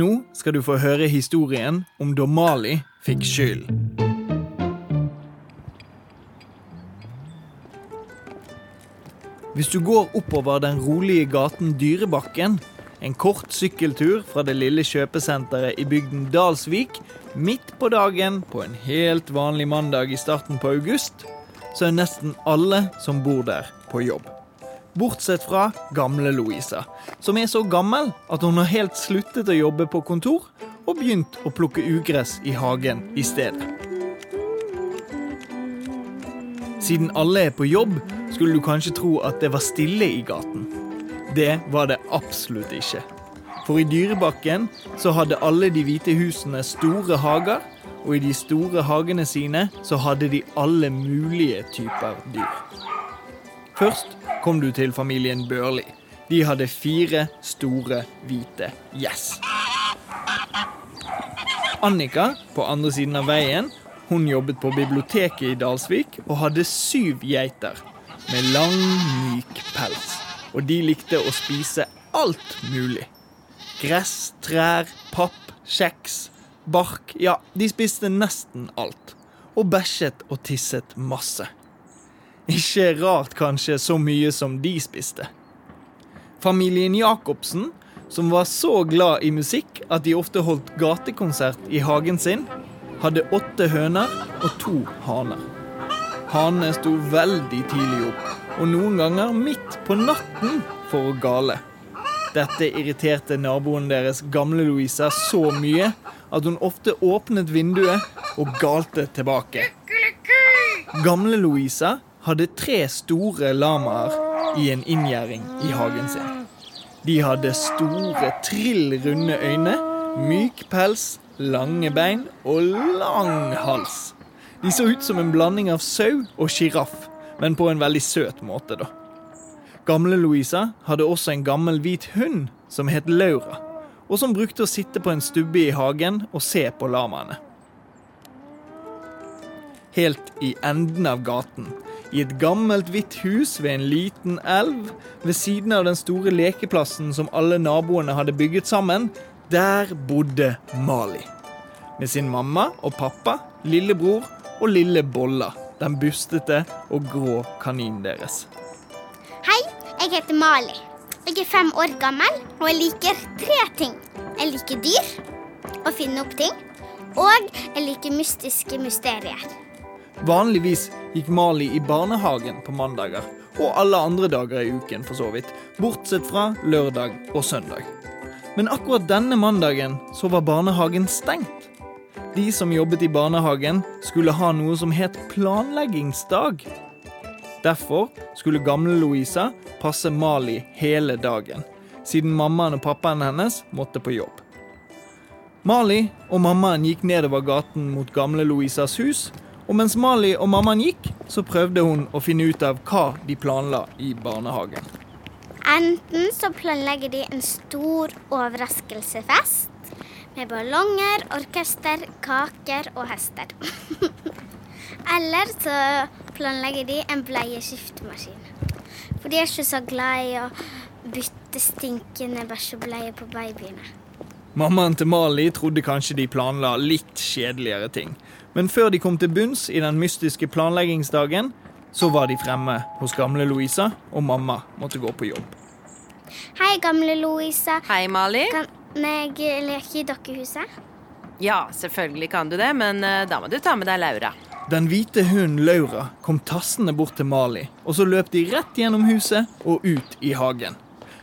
Nå skal du få høre historien om da Mali fikk skyld. Hvis du går oppover den rolige gaten Dyrebakken, en kort sykkeltur fra det lille kjøpesenteret i bygden Dalsvik, midt på dagen på en helt vanlig mandag i starten på august, så er nesten alle som bor der, på jobb. Bortsett fra gamle Louisa, som er så gammel at hun har helt sluttet å jobbe på kontor og begynt å plukke ugress i hagen i stedet. Siden alle er på jobb, skulle du kanskje tro at det var stille i gaten. Det var det absolutt ikke. For i Dyrebakken så hadde alle de hvite husene store hager, og i de store hagene sine så hadde de alle mulige typer dyr. Først kom du til familien Børli. De hadde fire store, hvite gjess. Annika, på andre siden av veien, hun jobbet på biblioteket i Dalsvik og hadde syv geiter med lang, myk pels. Og de likte å spise alt mulig. Gress, trær, papp, kjeks, bark. Ja, de spiste nesten alt. Og bæsjet og tisset masse. Ikke rart kanskje så mye som de spiste. Familien Jacobsen, som var så glad i musikk at de ofte holdt gatekonsert i hagen sin, hadde åtte høner og to haner. Hanene sto veldig tidlig opp, og noen ganger midt på natten for å gale. Dette irriterte naboen deres, gamle Louisa, så mye at hun ofte åpnet vinduet og galte tilbake. Gamle Louisa hadde tre store lamaer i en inngjerding i hagen sin. De hadde store, trill runde øyne, myk pels, lange bein og lang hals. De så ut som en blanding av sau og sjiraff, men på en veldig søt måte, da. Gamle Louisa hadde også en gammel hvit hund som het Laura, og som brukte å sitte på en stubbe i hagen og se på lamaene. Helt i enden av gaten, i et gammelt hvitt hus ved en liten elv, ved siden av den store lekeplassen som alle naboene hadde bygget sammen, der bodde Mali. Med sin mamma og pappa, lillebror og lille Bolla, den bustete og grå kaninen deres. Hei, jeg heter Mali. Jeg er fem år gammel, og jeg liker tre ting. Jeg liker dyr, å finne opp ting, og jeg liker mystiske mysterier. Vanligvis gikk Mali i barnehagen på mandager, og alle andre dager i uken for så vidt, bortsett fra lørdag og søndag. Men akkurat denne mandagen så var barnehagen stengt. De som jobbet i barnehagen, skulle ha noe som het planleggingsdag. Derfor skulle gamle Louisa passe Mali hele dagen, siden mammaen og pappaen hennes måtte på jobb. Mali og mammaen gikk nedover gaten mot gamle Louisas hus, og mens Mali og mammaen gikk, så prøvde hun å finne ut av hva de planla i barnehagen. Enten så planlegger de en stor overraskelsesfest med ballonger, orkester, kaker og hester. Eller så planlegger de en bleieskiftemaskin. For de er ikke så glad i å bytte stinkende bæsjebleier på babyene. Mammaen til Mali trodde kanskje de planla litt kjedeligere ting. Men før de kom til bunns i den mystiske planleggingsdagen, så var de fremme hos gamle Louisa, og mamma måtte gå på jobb. Hei, gamle Louisa. Hei, Mali. Kan jeg leke i dokkehuset? Ja, selvfølgelig kan du det, men eh, da må du ta med deg Laura. Den hvite hunden Laura kom tassende bort til Mali, og så løp de rett gjennom huset og ut i hagen.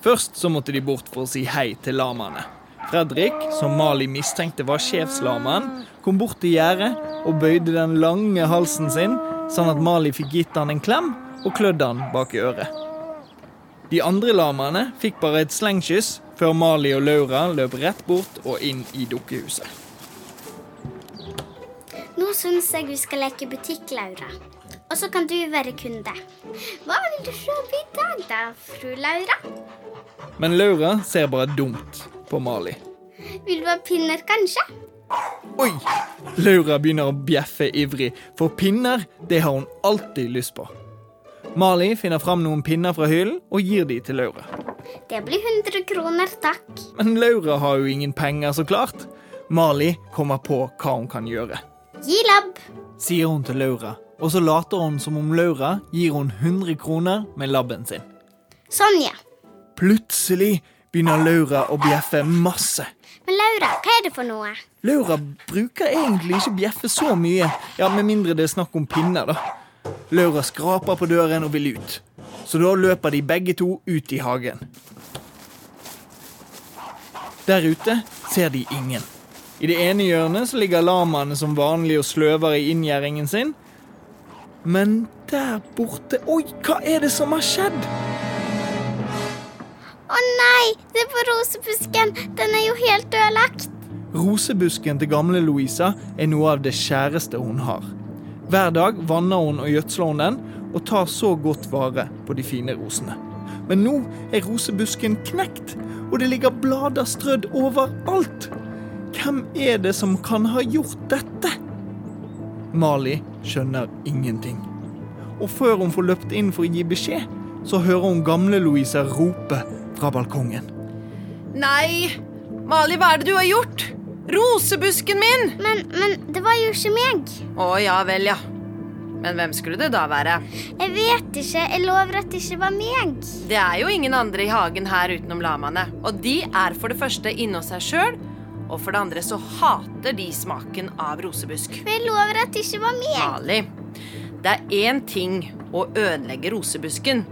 Først så måtte de bort for å si hei til lamaene. Fredrik, som Mali mistenkte var sjefslamaen, kom bort til gjerdet og bøyde den lange halsen sin, sånn at Mali fikk gitt han en klem og klødd han bak i øret. De andre lamaene fikk bare et slengkyss før Mali og Laura løp rett bort og inn i dukkehuset. Nå syns jeg vi skal leke butikk, Laura. Og så kan du være kunde. Hva vil du kjøpe i dag, da, fru Laura? Men Laura ser bare dumt på Mali. Vil du ha pinner, kanskje? Oi! Laura begynner å bjeffe ivrig, for pinner det har hun alltid lyst på. Mali finner fram noen pinner fra hyllen og gir de til Laura. Det blir 100 kroner, takk. Men Laura har jo ingen penger, så klart. Mali kommer på hva hun kan gjøre. Gi labb. Sier hun til Laura, og så later hun som om Laura gir hun 100 kroner med labben sin. Sånn, ja. Plutselig begynner Laura å bjeffe masse. Men Laura, hva er det for noe? Laura bruker egentlig ikke bjeffe så mye, ja, med mindre det er snakk om pinner, da. Laura skraper på døren og vil ut, så da løper de begge to ut i hagen. Der ute ser de ingen. I det ene hjørnet så ligger lamaene som vanlig og sløver i inngjerdingen sin. Men der borte Oi, hva er det som har skjedd? Å nei, er på rosebusken. Den er jo helt ødelagt. Rosebusken til gamle Louisa er noe av det kjæreste hun har. Hver dag vanner hun og gjødsler hun den, og tar så godt vare på de fine rosene. Men nå er rosebusken knekt, og det ligger blader strødd overalt. Hvem er det som kan ha gjort dette? Mali skjønner ingenting. Og før hun får løpt inn for å gi beskjed, så hører hun gamle Louisa rope fra balkongen. Nei! Mali, hva er det du har gjort? Rosebusken min! Men, men det var jo ikke meg. Å ja vel, ja. Men hvem skulle det da være? Jeg vet ikke. Jeg lover at det ikke var meg. Det er jo ingen andre i hagen her utenom lamaene. Og de er for det første inne hos seg sjøl, og for det andre så hater de smaken av rosebusk. Jeg lover at det ikke var meg. Mali, det er én ting å ødelegge rosebusken.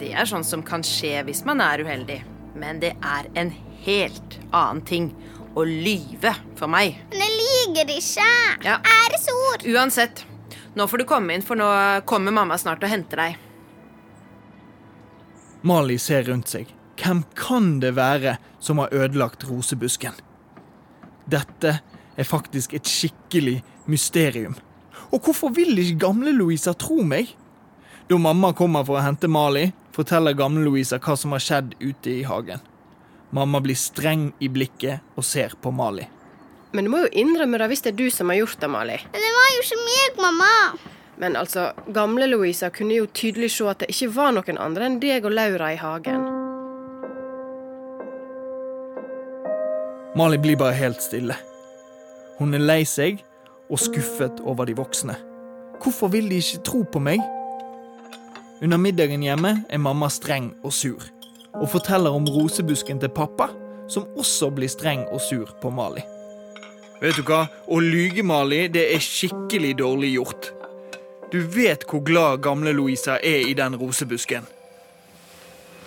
Det er sånn som kan skje hvis man er uheldig. Men det er en helt annen ting å lyve for meg. Men jeg lyver ikke. Ja. Æresord. Uansett, nå får du komme inn, for nå kommer mamma snart og henter deg. Mali ser rundt seg. Hvem kan det være som har ødelagt rosebusken? Dette er faktisk et skikkelig mysterium. Og hvorfor vil ikke gamle Louisa tro meg? Da mamma kommer for å hente Mali, forteller gamle Louisa hva som har skjedd ute i hagen. Mamma blir streng i blikket og ser på Mali. Men du må jo innrømme det hvis det er du som har gjort det, Mali. Men det var jo ikke meg, mamma. Men altså, gamle Louisa kunne jo tydelig se at det ikke var noen andre enn deg og Laura i hagen. Mali blir bare helt stille. Hun er lei seg og skuffet over de voksne. Hvorfor vil de ikke tro på meg? Under middagen hjemme er mamma streng og sur, og forteller om rosebusken til pappa, som også blir streng og sur på Mali. Vet du hva? Å lyge, Mali, det er skikkelig dårlig gjort. Du vet hvor glad gamle Louisa er i den rosebusken.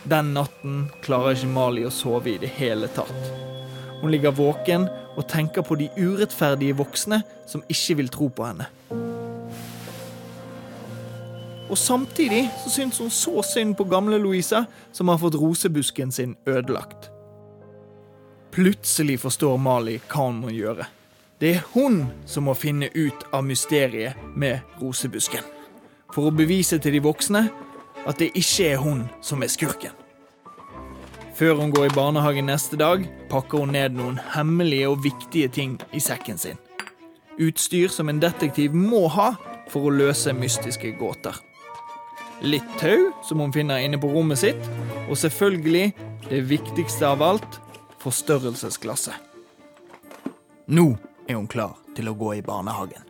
Den natten klarer ikke Mali å sove i det hele tatt. Hun ligger våken og tenker på de urettferdige voksne som ikke vil tro på henne. Og samtidig så syns hun så synd på gamle Louisa, som har fått rosebusken sin ødelagt. Plutselig forstår Mali hva hun må gjøre. Det er hun som må finne ut av mysteriet med rosebusken. For å bevise til de voksne at det ikke er hun som er skurken. Før hun går i barnehagen neste dag, pakker hun ned noen hemmelige og viktige ting i sekken sin. Utstyr som en detektiv må ha for å løse mystiske gåter. Litt tau, som hun finner inne på rommet sitt, og selvfølgelig, det viktigste av alt, forstørrelsesglasset. Nå er hun klar til å gå i barnehagen.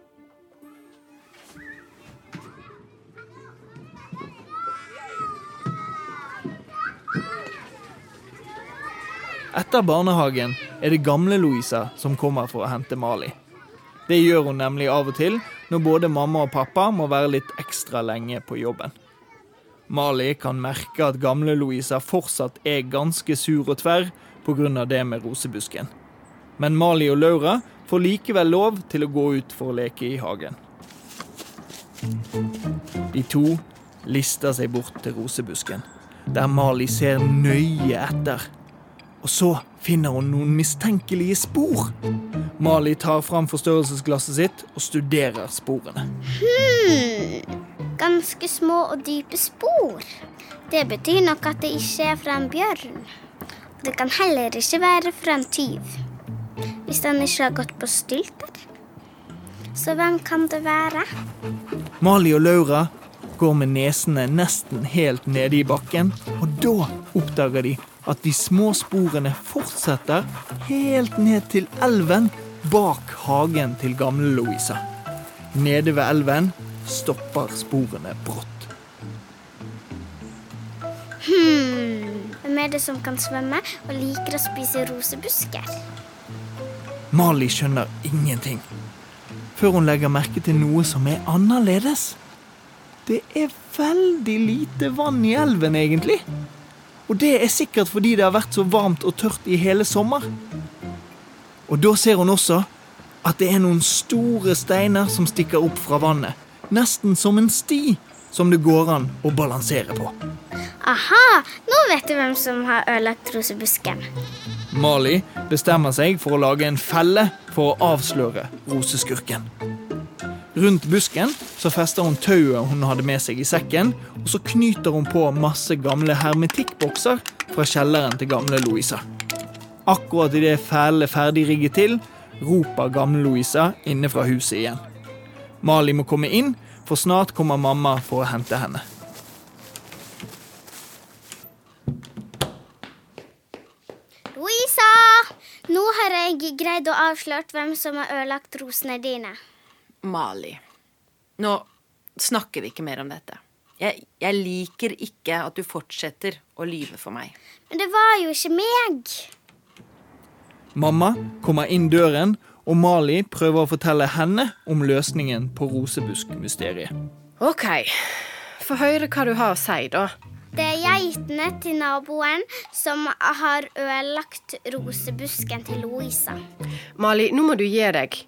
Etter barnehagen er det gamle Louisa som kommer for å hente Mali. Det gjør hun nemlig av og til når både mamma og pappa må være litt ekstra lenge på jobben. Mali kan merke at gamle Louisa fortsatt er ganske sur og tverr pga. det med rosebusken. Men Mali og Laura får likevel lov til å gå ut for å leke i hagen. De to lister seg bort til rosebusken, der Mali ser nøye etter. Og så finner hun noen mistenkelige spor. Mali tar fram forstørrelsesglasset sitt og studerer sporene. Hmm. Ganske små og dype spor. Det betyr nok at det ikke er fra en bjørn. Det kan heller ikke være fra en tyv. Hvis den ikke har gått på stylter. Så hvem kan det være? Mali og Laura går med nesene nesten helt nede i bakken, og da oppdager de at de små sporene fortsetter helt ned til elven bak hagen til gamle Louisa. Nede ved elven stopper sporene brått. Hmm. Hvem er det som kan svømme og liker å spise rosebusker? Mali skjønner ingenting, før hun legger merke til noe som er annerledes. Det er veldig lite vann i elven, egentlig. Og det er sikkert fordi det har vært så varmt og tørt i hele sommer. Og da ser hun også at det er noen store steiner som stikker opp fra vannet. Nesten som en sti som det går an å balansere på. Aha, nå vet du hvem som har ødelagt rosebusken. Mali bestemmer seg for å lage en felle for å avsløre roseskurken. Rundt busken så fester hun tauet hun hadde med seg i sekken, og så knyter hun på masse gamle hermetikkbokser fra kjelleren til gamle Louisa. Akkurat idet er ferdig rigget til, roper gamle Louisa inne fra huset igjen. Mali må komme inn, for snart kommer mamma for å hente henne. Louisa! Nå har jeg greid å avsløre hvem som har ødelagt rosene dine. Mali. Nå snakker vi ikke mer om dette. Jeg, jeg liker ikke at du fortsetter å lyve for meg. Men det var jo ikke meg. Mamma kommer inn døren, og Mali prøver å fortelle henne om løsningen på rosebuskmysteriet. OK, få høre hva du har å si, da. Det er geitene til naboen som har ødelagt rosebusken til Louisa. Mali, nå må du gi deg.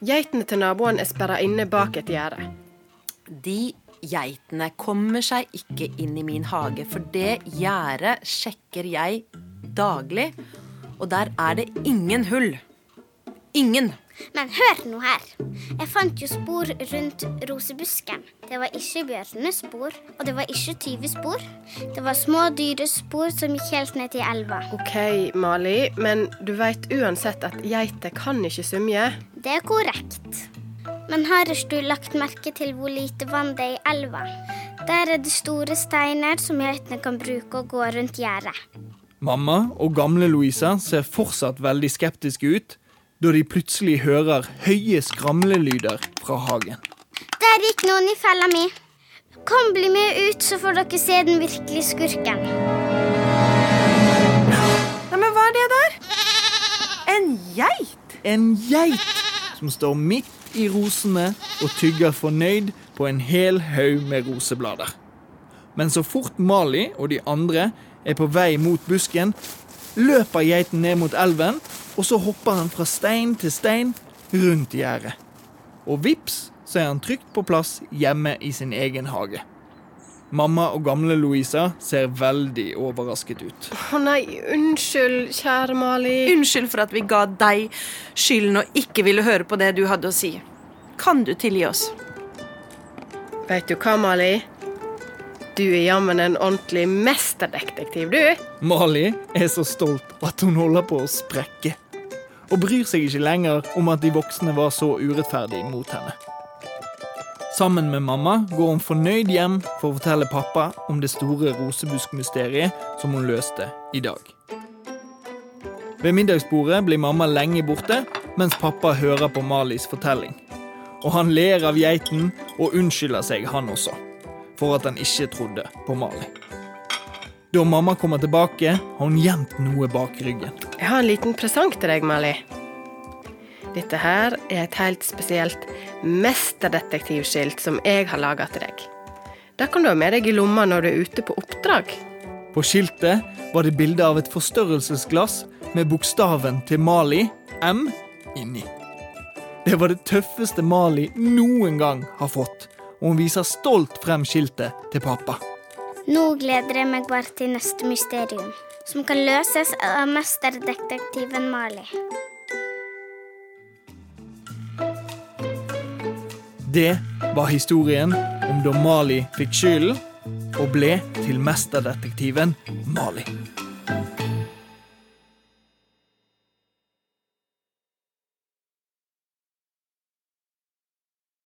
Geitene til naboen er sperra inne bak et gjerde. De geitene kommer seg ikke inn i min hage, for det gjerdet sjekker jeg daglig, og der er det ingen hull. Ingen. Men hør nå her. Jeg fant jo spor rundt rosebusken. Det var ikke bjørnespor, og det var ikke tyvespor. Det var små dyrespor som gikk helt ned til elva. OK, Mali, men du veit uansett at geiter kan ikke svømme. Det er korrekt. Men har ikke du lagt merke til hvor lite vann det er i elva? Der er det store steiner som geitene kan bruke å gå rundt gjerdet. Mamma og gamle Louisa ser fortsatt veldig skeptiske ut da de plutselig hører høye skramlelyder fra hagen. Der gikk noen i fella mi. Kom, bli med ut, så får dere se den virkelige skurken. Nei, men hva er det der? En geit? En geit som står midt i rosene og tygger fornøyd på en hel haug med roseblader. Men så fort Mali og de andre er på vei mot busken, løper geiten ned mot elven, og så hopper han fra stein til stein rundt gjerdet. Og vips, så er han trygt på plass hjemme i sin egen hage. Mamma og gamle Louisa ser veldig overrasket ut. Å nei, unnskyld, kjære Mali. Unnskyld for at vi ga deg skylden og ikke ville høre på det du hadde å si. Kan du tilgi oss? Veit du hva, Mali? Du er jammen en ordentlig mesterdetektiv, du. Mali er så stolt at hun holder på å sprekke. Og bryr seg ikke lenger om at de voksne var så urettferdige mot henne. Sammen med mamma går hun fornøyd hjem for å fortelle pappa om det store rosebuskmysteriet som hun løste i dag. Ved middagsbordet blir mamma lenge borte, mens pappa hører på Malis fortelling. Og han ler av geiten og unnskylder seg, han også, for at han ikke trodde på Mali. Da mamma kommer tilbake, har hun gjemt noe bak ryggen. Jeg har en liten presang til deg, Mali. Dette her er et helt spesielt mesterdetektivskilt som jeg har laga til deg. Det kan du ha med deg i lomma når du er ute på oppdrag. På skiltet var det bilde av et forstørrelsesglass med bokstaven til Mali, M, inni. Det var det tøffeste Mali noen gang har fått, og hun viser stolt frem skiltet til pappa. Nå gleder jeg meg bare til neste mysterium, som kan løses av mesterdetektiven Mali. Det var historien om da Mali fikk skylden og ble til mesterdetektiven Mali.